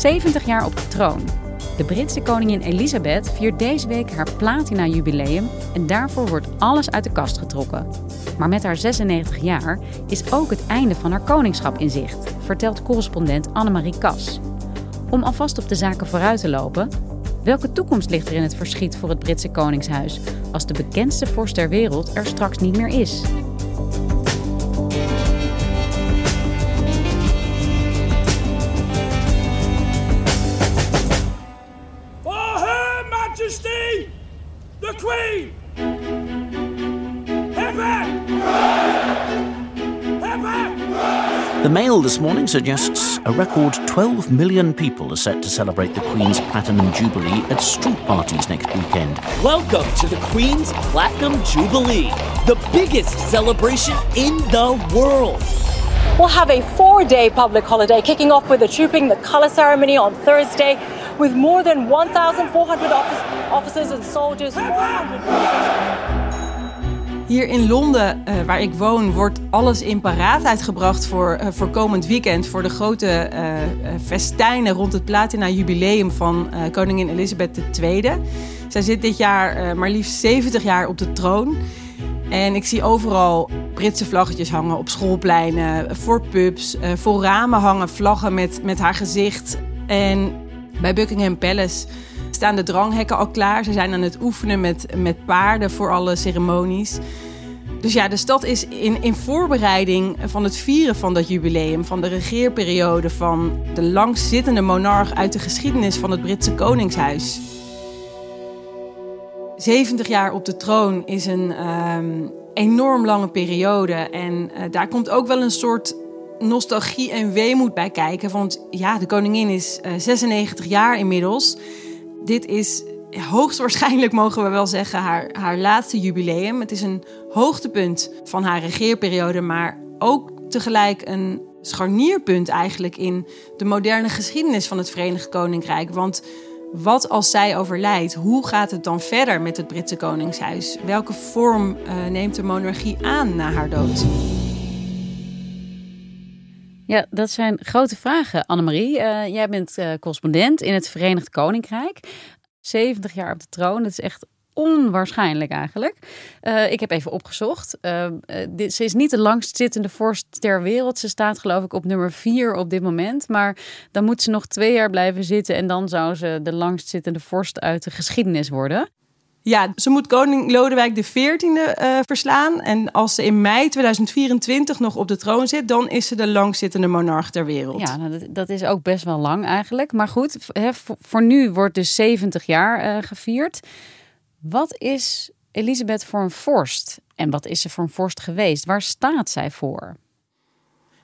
...70 jaar op de troon. De Britse koningin Elizabeth viert deze week haar platina-jubileum... en daarvoor wordt alles uit de kast getrokken. Maar met haar 96 jaar is ook het einde van haar koningschap in zicht... vertelt correspondent Annemarie Kas. Om alvast op de zaken vooruit te lopen... Welke toekomst ligt er in het verschiet voor het Britse Koningshuis als de bekendste vorst ter wereld er straks niet meer is? Mail this morning suggests a record 12 million people are set to celebrate the Queen's Platinum Jubilee at street parties next weekend. Welcome to the Queen's Platinum Jubilee, the biggest celebration in the world. We'll have a four day public holiday, kicking off with the Trooping the Colour ceremony on Thursday, with more than 1,400 office, officers and soldiers. 400 Hier in Londen, uh, waar ik woon, wordt alles in paraatheid gebracht voor, uh, voor komend weekend. Voor de grote uh, festijnen rond het platina-jubileum van koningin Elizabeth II. Zij zit dit jaar maar liefst 70 jaar op de troon. En ik zie overal Britse vlaggetjes hangen op schoolpleinen, voor pubs. voor ramen hangen vlaggen met, met haar gezicht. En bij Buckingham Palace staan de dranghekken al klaar. Ze zijn aan het oefenen met, met paarden voor alle ceremonies. Dus ja, de stad is in, in voorbereiding van het vieren van dat jubileum, van de regeerperiode van de langzittende monarch uit de geschiedenis van het Britse Koningshuis. 70 jaar op de troon is een um, enorm lange periode. En uh, daar komt ook wel een soort nostalgie en weemoed bij kijken. Want ja, de koningin is uh, 96 jaar inmiddels. Dit is hoogstwaarschijnlijk, mogen we wel zeggen, haar, haar laatste jubileum. Het is een hoogtepunt van haar regeerperiode, maar ook tegelijk een scharnierpunt eigenlijk in de moderne geschiedenis van het Verenigd Koninkrijk. Want wat als zij overlijdt? Hoe gaat het dan verder met het Britse Koningshuis? Welke vorm uh, neemt de monarchie aan na haar dood? Ja, dat zijn grote vragen, Annemarie. Uh, jij bent uh, correspondent in het Verenigd Koninkrijk. 70 jaar op de troon, dat is echt onwaarschijnlijk eigenlijk. Uh, ik heb even opgezocht. Ze is niet de langst zittende vorst ter wereld. Ze staat geloof ik op nummer 4 op dit moment. Maar dan moet ze nog twee jaar blijven zitten. En dan zou ze de langst zittende vorst uit de geschiedenis worden. Ja, ze moet koning Lodewijk XIV uh, verslaan. En als ze in mei 2024 nog op de troon zit, dan is ze de langzittende monarch ter wereld. Ja, nou, dat, dat, is ook best wel lang eigenlijk. Maar goed, voor, voor, nu wordt dus 70 jaar uh, gevierd. Wat is Elisabeth voor een vorst? En wat is ze voor een vorst geweest? Waar staat zij voor?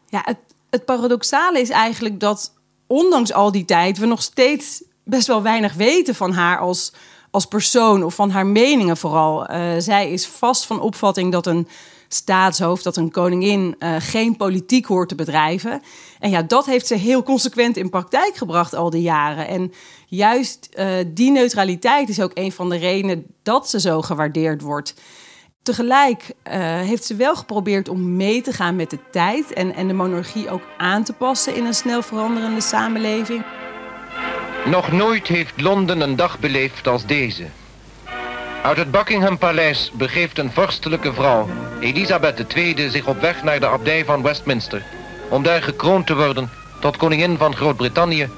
Ja, het, het paradoxale is eigenlijk dat ondanks al die tijd we nog steeds best wel weinig weten van haar als als persoon of van haar meningen vooral. Uh, zij is vast van opvatting dat een staatshoofd, dat een koningin uh, geen politiek hoort te bedrijven. En ja, dat heeft ze heel consequent in praktijk gebracht al die jaren. En juist uh, die neutraliteit is ook een van de redenen dat ze zo gewaardeerd wordt. Tegelijk heeft ze wel geprobeerd om mee te gaan met de tijd en, en de monarchie ook aan te passen in een snel veranderende samenleving. Nog nooit heeft Londen een dag beleefd als deze. Uit het Buckingham Paleis begeeft een vorstelijke vrouw, Elisabeth II, zich op weg naar de abdij van Westminster, om daar gekroond te worden tot koningin van Groot-Brittannië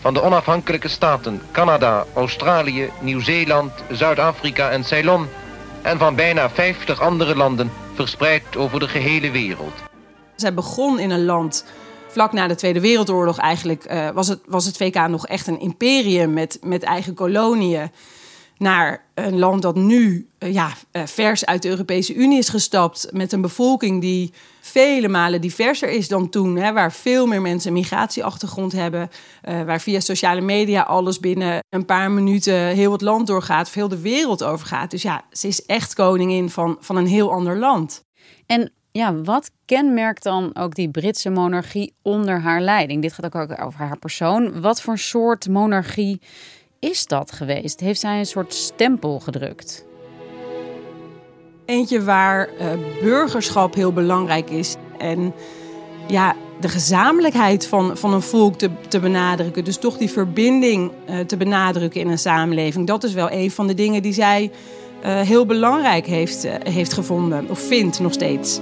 van de onafhankelijke staten Canada, Australië, Nieuw-Zeeland, Zuid-Afrika en Ceylon en van bijna 50 andere landen verspreid over de gehele wereld. Zij begon in een land vlak na de Tweede Wereldoorlog eigenlijk uh, was, het, was het VK nog echt een imperium met, met eigen koloniën. Naar een land dat nu uh, ja, uh, vers uit de Europese Unie is gestapt. Met een bevolking die vele malen diverser is dan toen. Hè, waar veel meer mensen migratieachtergrond hebben. waar via sociale media alles binnen een paar minuten heel het land doorgaat. Of heel de wereld overgaat. Dus ja, ze is echt koningin van, van een heel ander land. En ja, wat kenmerkt dan ook die Britse monarchie onder haar leiding? Dit gaat ook over haar persoon. Wat voor soort monarchie is dat geweest? Heeft zij een soort stempel gedrukt? Eentje waar uh, burgerschap heel belangrijk is. En ja, de gezamenlijkheid van, van een volk te, te benadrukken. Dus toch die verbinding uh, te benadrukken in een samenleving. Dat is wel een van de dingen die zij uh, heel belangrijk heeft, heeft gevonden. Of vindt nog steeds.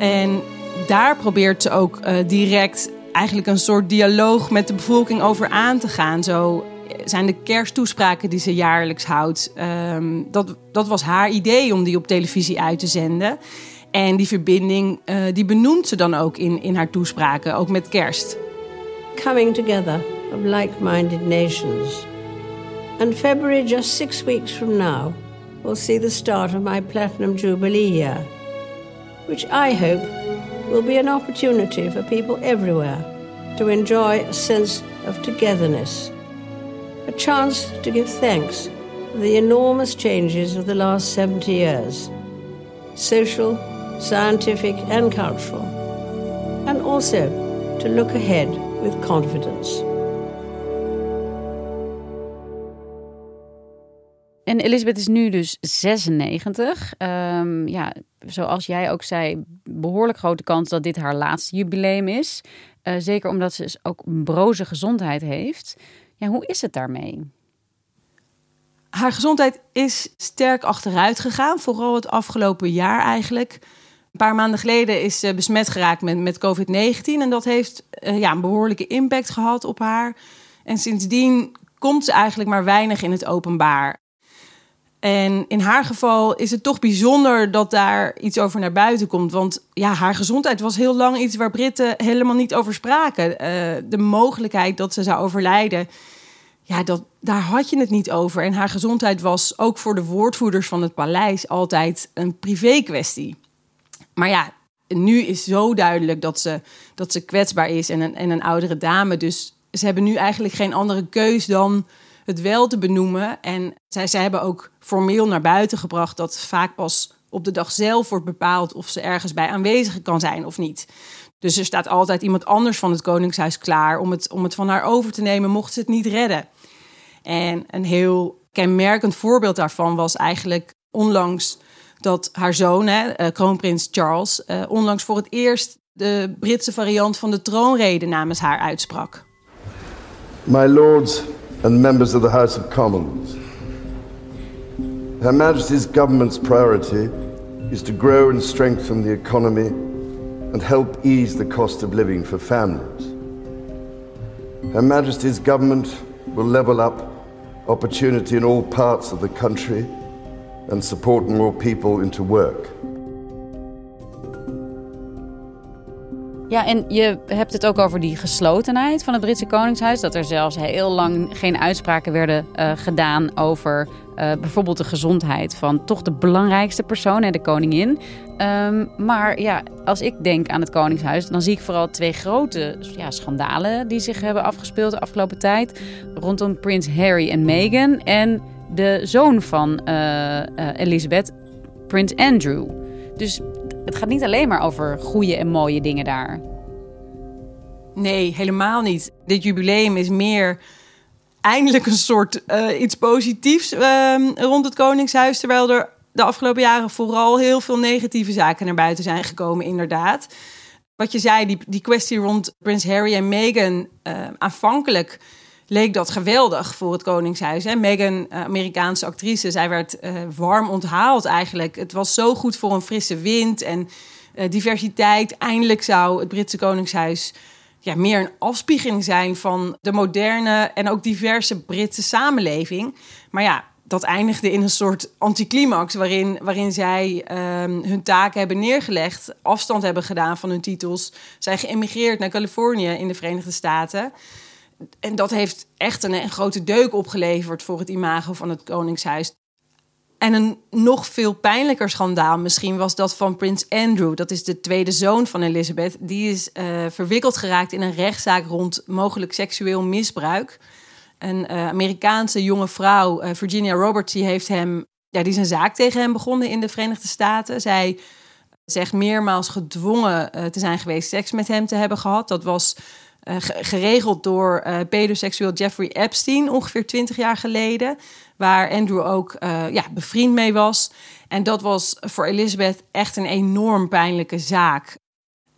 En daar probeert ze ook uh, direct eigenlijk een soort dialoog met de bevolking over aan te gaan. Zo zijn de kersttoespraken die ze jaarlijks houdt. Um, dat, dat was haar idee om die op televisie uit te zenden. En die verbinding uh, die benoemt ze dan ook in, in haar toespraken, ook met kerst. Coming together of like-minded nations. And February, just six weeks from now, will see the start of my Platinum Jubilee year which I hope will be an opportunity for people everywhere to enjoy a sense of togetherness, a chance to give thanks for the enormous changes of the last 70 years social, scientific, and cultural, and also to look ahead with confidence. En Elisabeth is nu dus 96. Um, ja, zoals jij ook zei, behoorlijk grote kans dat dit haar laatste jubileum is. Uh, zeker omdat ze dus ook een broze gezondheid heeft. Ja, hoe is het daarmee? Haar gezondheid is sterk achteruit gegaan, vooral het afgelopen jaar eigenlijk. Een paar maanden geleden is ze besmet geraakt met, met COVID-19 en dat heeft uh, ja, een behoorlijke impact gehad op haar. En sindsdien komt ze eigenlijk maar weinig in het openbaar. En in haar geval is het toch bijzonder dat daar iets over naar buiten komt. Want ja, haar gezondheid was heel lang iets waar Britten helemaal niet over spraken. Uh, de mogelijkheid dat ze zou overlijden, ja, dat, daar had je het niet over. En haar gezondheid was ook voor de woordvoerders van het paleis altijd een privé kwestie. Maar ja, nu is zo duidelijk dat ze, dat ze kwetsbaar is en een, en een oudere dame. Dus ze hebben nu eigenlijk geen andere keus dan het wel te benoemen. En zij, zij hebben ook formeel naar buiten gebracht dat vaak pas op de dag zelf wordt bepaald of ze ergens bij aanwezig kan zijn of niet. Dus er staat altijd iemand anders van het Koningshuis klaar om het, om het van haar over te nemen, mocht ze het niet redden. En een heel kenmerkend voorbeeld daarvan was eigenlijk onlangs dat haar zoon, hè, eh, kroonprins Charles, uh, onlangs voor het eerst de Britse variant van de troonrede namens haar uitsprak. My lords, and members of the House of Commons. Her Majesty's government's priority is to grow and strengthen the economy and help ease the cost of living for families. Her Majesty's government will level up opportunity in all parts of the country and support more people into work. Ja, en je hebt het ook over die geslotenheid van het Britse Koningshuis. Dat er zelfs heel lang geen uitspraken werden uh, gedaan over uh, bijvoorbeeld de gezondheid van toch de belangrijkste persoon, de koningin. Um, maar ja, als ik denk aan het Koningshuis, dan zie ik vooral twee grote ja, schandalen die zich hebben afgespeeld de afgelopen tijd. Rondom prins Harry en Meghan en de zoon van uh, Elizabeth, prins Andrew. Dus het gaat niet alleen maar over goede en mooie dingen daar. Nee, helemaal niet. Dit jubileum is meer eindelijk een soort uh, iets positiefs uh, rond het Koningshuis. Terwijl er de afgelopen jaren vooral heel veel negatieve zaken naar buiten zijn gekomen, inderdaad. Wat je zei, die, die kwestie rond Prins Harry en Meghan, uh, aanvankelijk leek dat geweldig voor het Koningshuis. Hè? Meghan, eh, Amerikaanse actrice, zij werd uh, warm onthaald eigenlijk. Het was zo goed voor een frisse wind en uh, diversiteit. Eindelijk zou het Britse Koningshuis ja, meer een afspiegeling zijn van de moderne en ook diverse Britse samenleving. Maar ja, dat eindigde in een soort anticlimax waarin, waarin zij ehm, hun taken hebben neergelegd, afstand hebben gedaan van hun titels, zijn geëmigreerd naar Californië in de Verenigde Staten. En dat heeft echt een, grote deuk opgeleverd voor het imago van het Koningshuis. En een nog veel pijnlijker schandaal misschien was dat van prins Andrew. Dat is de tweede zoon van Elizabeth. Die is uh, verwikkeld geraakt in een rechtszaak rond mogelijk seksueel misbruik. Een uh, Amerikaanse jonge vrouw, uh, Virginia Roberts, die heeft hem, ja, die is een zaak tegen hem begonnen in de Verenigde Staten. Zij zegt meermaals gedwongen te zijn geweest seks met hem te hebben gehad. Dat was geregeld door pedoseksueel Jeffrey Epstein ongeveer 20 jaar geleden waar Andrew ook uh, ja, bevriend mee was. En dat was voor Elizabeth echt een enorm pijnlijke zaak.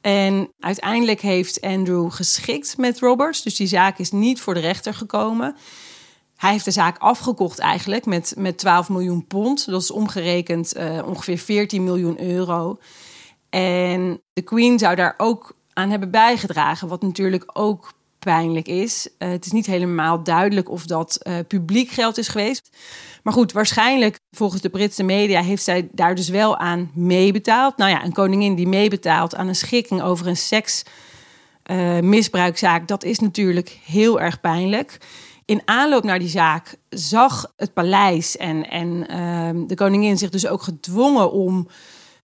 En uiteindelijk heeft Andrew geschikt met Roberts, dus die zaak is niet voor de rechter gekomen. Hij heeft de zaak afgekocht eigenlijk met, met 12 miljoen pond. Dat is omgerekend uh, ongeveer 14 miljoen euro. En de Queen zou daar ook aan hebben bijgedragen, wat natuurlijk ook pijnlijk is. Uh, het is niet helemaal duidelijk of dat uh, publiek geld is geweest. Maar goed, waarschijnlijk volgens de Britse media heeft zij daar dus wel aan meebetaald. Nou ja, een koningin die meebetaalt aan een schikking over een seksmisbruikzaak, uh, dat is natuurlijk heel erg pijnlijk. In aanloop naar die zaak zag het paleis en, en ehm, de koningin zich dus ook gedwongen om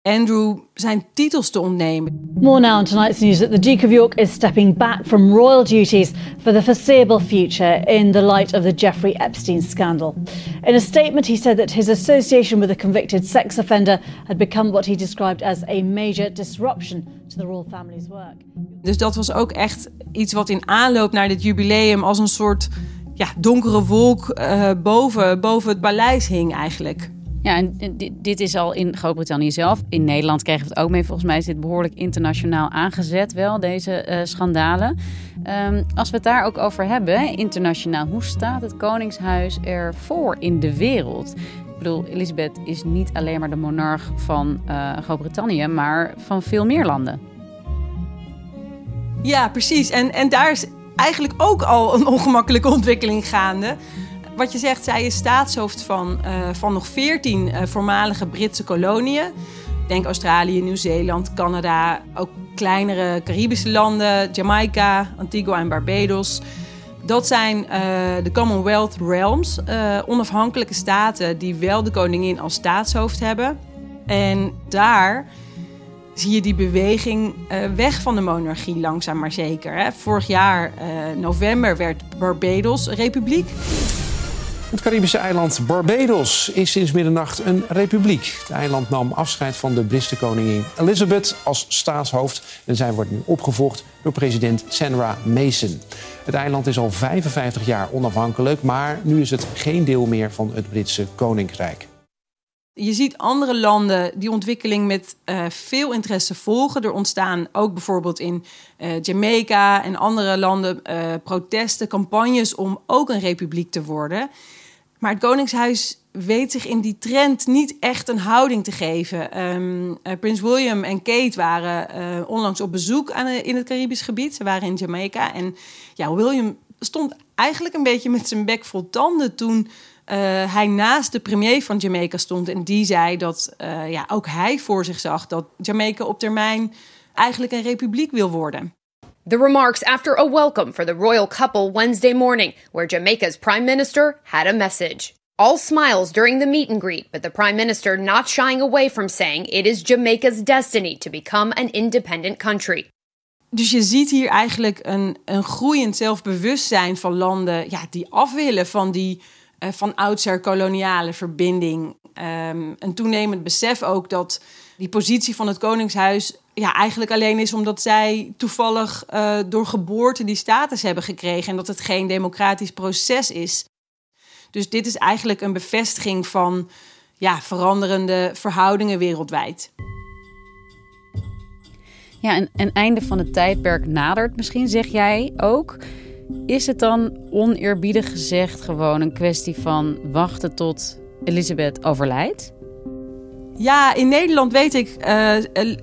Andrew zijn titels te ontnemen. More now on tonight's news that the Duke of York is stepping back from royal duties for the foreseeable future in the light of the Jeffrey Epstein scandal. In a statement, he said that his association with a convicted sex offender had become what he described as a major disruption to the royal family's work. Dus dat was ook echt iets wat in aanloop naar dit jubileum als een soort ja, donkere wolk uh, boven, boven het paleis hing eigenlijk. Ja, en dit, is al in Groot-Brittannië zelf. In Nederland kregen we het ook mee. Volgens mij is dit behoorlijk internationaal aangezet, wel, deze uh, schandalen. Um, als we het daar ook over hebben, internationaal, hoe staat het Koningshuis ervoor in de wereld? Ik bedoel, Elisabeth is niet alleen maar de monarch van uh, Groot-Brittannië, maar van veel meer landen. Ja, precies. En, en daar is eigenlijk ook al een ongemakkelijke ontwikkeling gaande wat je zegt, zij is staatshoofd van, uh, van nog veertien uh, voormalige Britse koloniën. Denk Australië, Nieuw-Zeeland, Canada, ook kleinere Caribische landen, Jamaica, Antigua en Barbados. Dat zijn uh, de Commonwealth Realms, onafhankelijke staten die wel de koningin als staatshoofd hebben. En daar zie je die beweging weg van de monarchie langzaam maar zeker. Vorig jaar, november, werd Barbados republiek. Het Caribische eiland Barbados is sinds middernacht een republiek. Het eiland nam afscheid van de Britse koningin Elizabeth als staatshoofd. En zij wordt nu opgevolgd door president Sandra Mason. Het eiland is al 55 jaar onafhankelijk, maar nu is het geen deel meer van het Britse koninkrijk. Je ziet andere landen die ontwikkeling met uh, veel interesse volgen. Er ontstaan ook bijvoorbeeld in uh, Jamaica en andere landen uh, protesten, campagnes om ook een republiek te worden. Maar het Koningshuis weet zich in die trend niet echt een houding te geven. Um, uh, Prins William en Kate waren uh, onlangs op bezoek aan, in het Caribisch gebied. Ze waren in Jamaica. En ja, William stond eigenlijk een beetje met zijn bek vol tanden toen uh, hij naast de premier van Jamaica stond. En die zei dat ja, ook hij voor zich zag dat Jamaica op termijn eigenlijk een republiek wil worden. The remarks after a welcome for the royal couple Wednesday morning, where Jamaica's prime minister had a message. All smiles during the meet and greet, but the prime minister not shying away from saying it is Jamaica's destiny to become an independent country. Dus je ziet hier eigenlijk een, een groeiend zelfbewustzijn van landen ja, die af willen van die uh, van oudsher koloniale verbinding. Um, een toenemend besef ook dat die positie van het Koningshuis ja, eigenlijk alleen is omdat zij toevallig uh, door geboorte die status hebben gekregen en dat het geen democratisch proces is. Dus dit is eigenlijk een bevestiging van ja, veranderende verhoudingen wereldwijd. Ja, een, een einde van het tijdperk nadert misschien, zeg jij ook. Is het dan oneerbiedig gezegd gewoon een kwestie van wachten tot Elisabeth overlijdt? Ja, in Nederland weet ik, uh,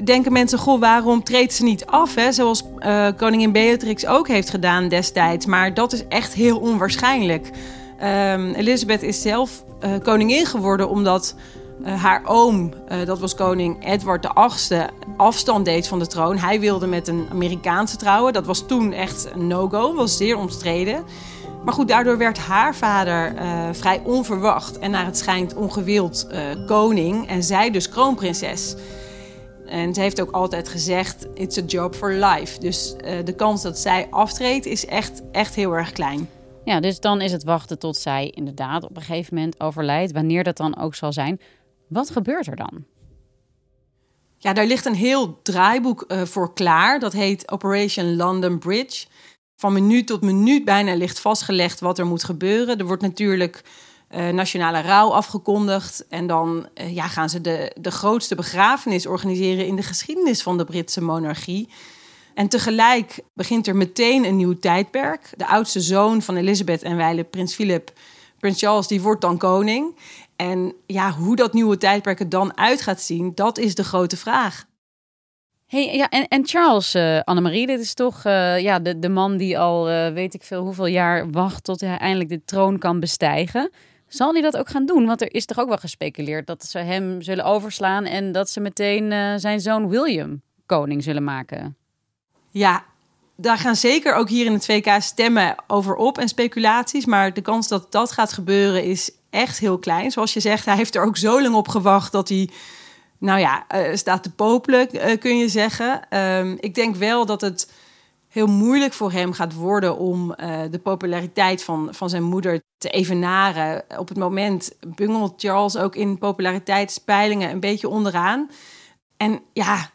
denken mensen, goh, waarom treedt ze niet af? Hè? Zoals uh, koningin Beatrix ook heeft gedaan destijds. Maar dat is echt heel onwaarschijnlijk. Um, Elizabeth is zelf uh, koningin geworden omdat haar oom, dat was koning Edward VIII, afstand deed van de troon. Hij wilde met een Amerikaanse trouwen. Dat was toen echt een no-go, was zeer omstreden. Maar goed, daardoor werd haar vader uh, vrij onverwacht en naar het schijnt ongewild uh, koning en zij dus kroonprinses. En ze heeft ook altijd gezegd: It's a job for life. Dus uh, de kans dat zij aftreedt is echt, echt heel erg klein. Ja, dus dan is het wachten tot zij inderdaad op een gegeven moment overlijdt, wanneer dat dan ook zal zijn. Wat gebeurt er dan? Ja, daar ligt een heel draaiboek voor klaar. Dat heet Operation London Bridge van minuut tot minuut bijna ligt vastgelegd wat er moet gebeuren. Er wordt natuurlijk uh, nationale rouw afgekondigd. En dan uh, ja, gaan ze de, de grootste begrafenis organiseren in de geschiedenis van de Britse monarchie. En tegelijk begint er meteen een nieuw tijdperk. De oudste zoon van Elizabeth en wijle prins Philip, prins Charles, die wordt dan koning. En ja, hoe dat nieuwe tijdperk er dan uit gaat zien, dat is de grote vraag. Hey, ja, en, en Charles, uh, Annemarie, dit is toch uh, ja, de, de man die al uh, weet ik veel hoeveel jaar wacht tot hij eindelijk de troon kan bestijgen. Zal hij dat ook gaan doen? Want er is toch ook wel gespeculeerd dat ze hem zullen overslaan en dat ze meteen zijn zoon William koning zullen maken. Ja, daar gaan zeker ook hier in het 2K stemmen over op en speculaties. Maar de kans dat dat gaat gebeuren is echt heel klein. Zoals je zegt, hij heeft er ook zo lang op gewacht dat hij nou ja, uh, staat te popelen, uh, kun je zeggen. Um, ik denk wel dat het heel moeilijk voor hem gaat worden om uh, de populariteit van, van zijn moeder te evenaren. Op het moment bungelt Charles ook in populariteitspeilingen een beetje onderaan. En ja,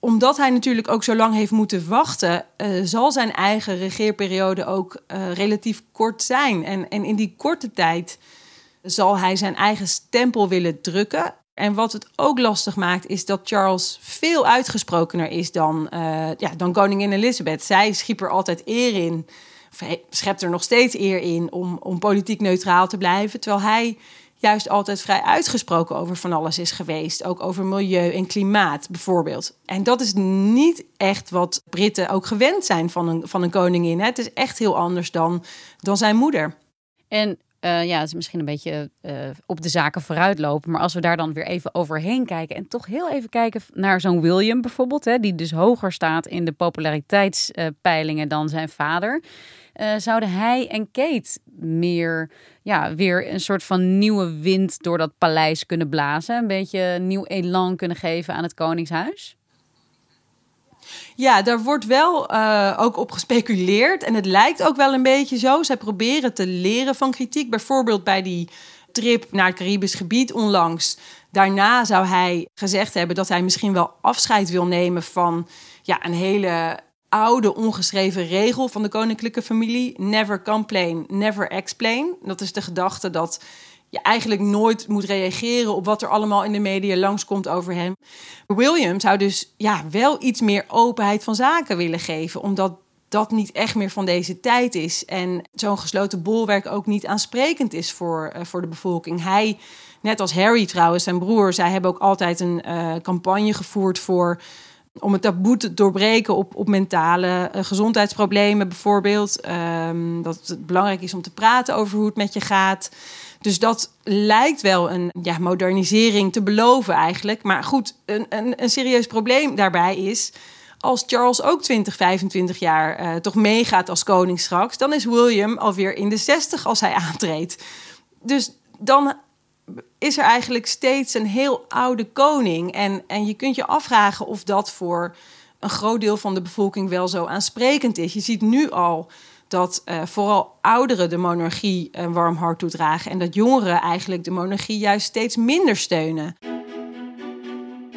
omdat hij natuurlijk ook zo lang heeft moeten wachten, zal zijn eigen regeerperiode ook relatief kort zijn. En, en in die korte tijd zal hij zijn eigen stempel willen drukken. En wat het ook lastig maakt, is dat Charles veel uitgesprokener is dan, uh, ja, dan koningin Elizabeth. Zij schiep er altijd eer in, of schept er nog steeds eer in om, om politiek neutraal te blijven. Terwijl hij juist altijd vrij uitgesproken over van alles is geweest. Ook over milieu en klimaat bijvoorbeeld. En dat is niet echt wat Britten ook gewend zijn van een, van een koningin. Hè. Het is echt heel anders dan, dan zijn moeder. En uh, ja, het is misschien een beetje uh, op de zaken vooruitlopen. Maar als we daar dan weer even overheen kijken en toch heel even kijken naar zo'n William bijvoorbeeld, hè, die dus hoger staat in de populariteitspeilingen dan zijn vader. Uh, zouden hij en Kate meer, ja, weer een soort van nieuwe wind door dat paleis kunnen blazen? Een beetje nieuw elan kunnen geven aan het Koningshuis? Ja, daar wordt wel uh, ook op gespeculeerd. En het lijkt ook wel een beetje zo. Zij proberen te leren van kritiek. Bijvoorbeeld bij die trip naar het Caribisch gebied onlangs. Daarna zou hij gezegd hebben dat hij misschien wel afscheid wil nemen van ja, een hele oude ongeschreven regel van de koninklijke familie. Never complain, never explain. Dat is de gedachte dat je eigenlijk nooit moet reageren op wat er allemaal in de media langskomt over hem. William zou dus ja, wel iets meer openheid van zaken willen geven, omdat dat niet echt meer van deze tijd is. En zo'n gesloten bolwerk ook niet aansprekend is voor, uh, voor de bevolking. Hij, net als Harry trouwens, zijn broer, zij hebben ook altijd een uh, campagne gevoerd voor om het taboe te doorbreken op, op mentale uh, gezondheidsproblemen bijvoorbeeld. Um, dat het belangrijk is om te praten over hoe het met je gaat. Dus dat lijkt wel een ja, modernisering te beloven eigenlijk. Maar goed, een, een, een serieus probleem daarbij is als Charles ook 20, 25 jaar uh, toch meegaat als koning straks, dan is William alweer in de 60 als hij aantreedt. Dus dan is er eigenlijk steeds een heel oude koning. En, en je kunt je afvragen of dat voor een groot deel van de bevolking wel zo aansprekend is. Je ziet nu al dat uh, vooral ouderen de monarchie een warm hart toedragen en dat jongeren eigenlijk de monarchie juist steeds minder steunen.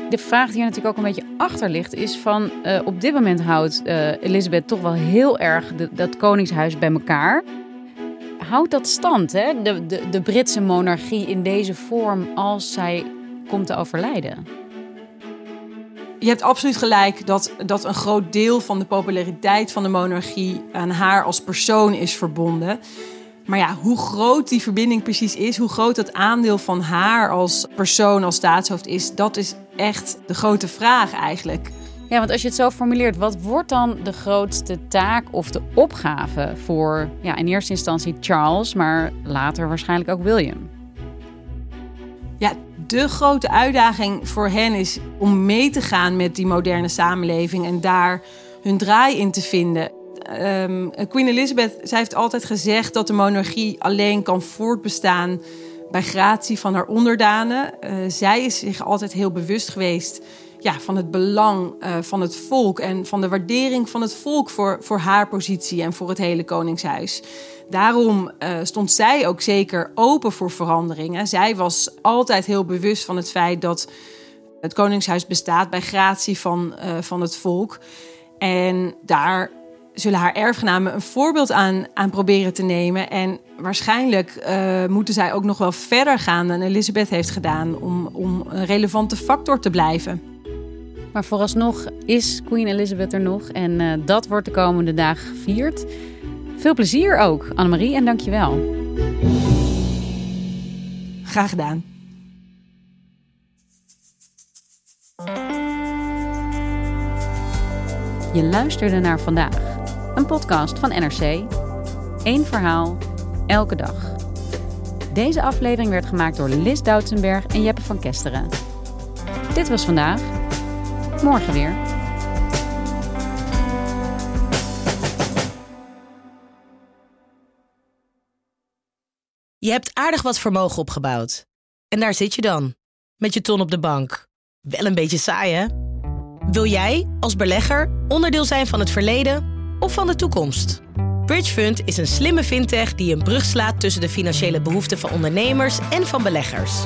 De vraag die er natuurlijk ook een beetje achter ligt is van uh, op dit moment houdt uh, Elizabeth toch wel heel erg dat koningshuis bij elkaar. Houdt dat stand, hè? De, de, de Britse monarchie in deze vorm als zij komt te overlijden? Je hebt absoluut gelijk dat, dat een groot deel van de populariteit van de monarchie aan haar als persoon is verbonden. Maar ja, hoe groot die verbinding precies is, hoe groot dat aandeel van haar als persoon, als staatshoofd is, dat is echt de grote vraag eigenlijk. Ja, want als je het zo formuleert, wat wordt dan de grootste taak of de opgave voor ja, in eerste instantie Charles, maar later waarschijnlijk ook William? Ja, de grote uitdaging voor hen is om mee te gaan met die moderne samenleving en daar hun draai in te vinden. Um, Queen Elizabeth, zij heeft altijd gezegd dat de monarchie alleen kan voortbestaan bij gratie van haar onderdanen. Uh, zij is zich altijd heel bewust geweest ja, van het belang uh, van het volk en van de waardering van het volk voor, voor haar positie en voor het hele Koningshuis. Daarom uh, stond zij ook zeker open voor veranderingen. Zij was altijd heel bewust van het feit dat het Koningshuis bestaat bij gratie van, uh, van het volk. En daar zullen haar erfgenamen een voorbeeld aan, aan proberen te nemen. En waarschijnlijk moeten zij ook nog wel verder gaan dan Elizabeth heeft gedaan om, om een relevante factor te blijven. Maar vooralsnog is Queen Elizabeth er nog en uh, dat wordt de komende dagen gevierd. Veel plezier ook, Annemarie, en dankjewel. Graag gedaan. Je luisterde naar vandaag, een podcast van NRC. Eén verhaal, elke dag. Deze aflevering werd gemaakt door Lis Doutsenberg en Jeppe van Kesteren. Dit was vandaag. Morgen weer. Je hebt aardig wat vermogen opgebouwd. En daar zit je dan, met je ton op de bank. Wel een beetje saai, hè? Wil jij, als belegger, onderdeel zijn van het verleden of van de toekomst? Bridgefund is een slimme fintech die een brug slaat tussen de financiële behoeften van ondernemers en van beleggers.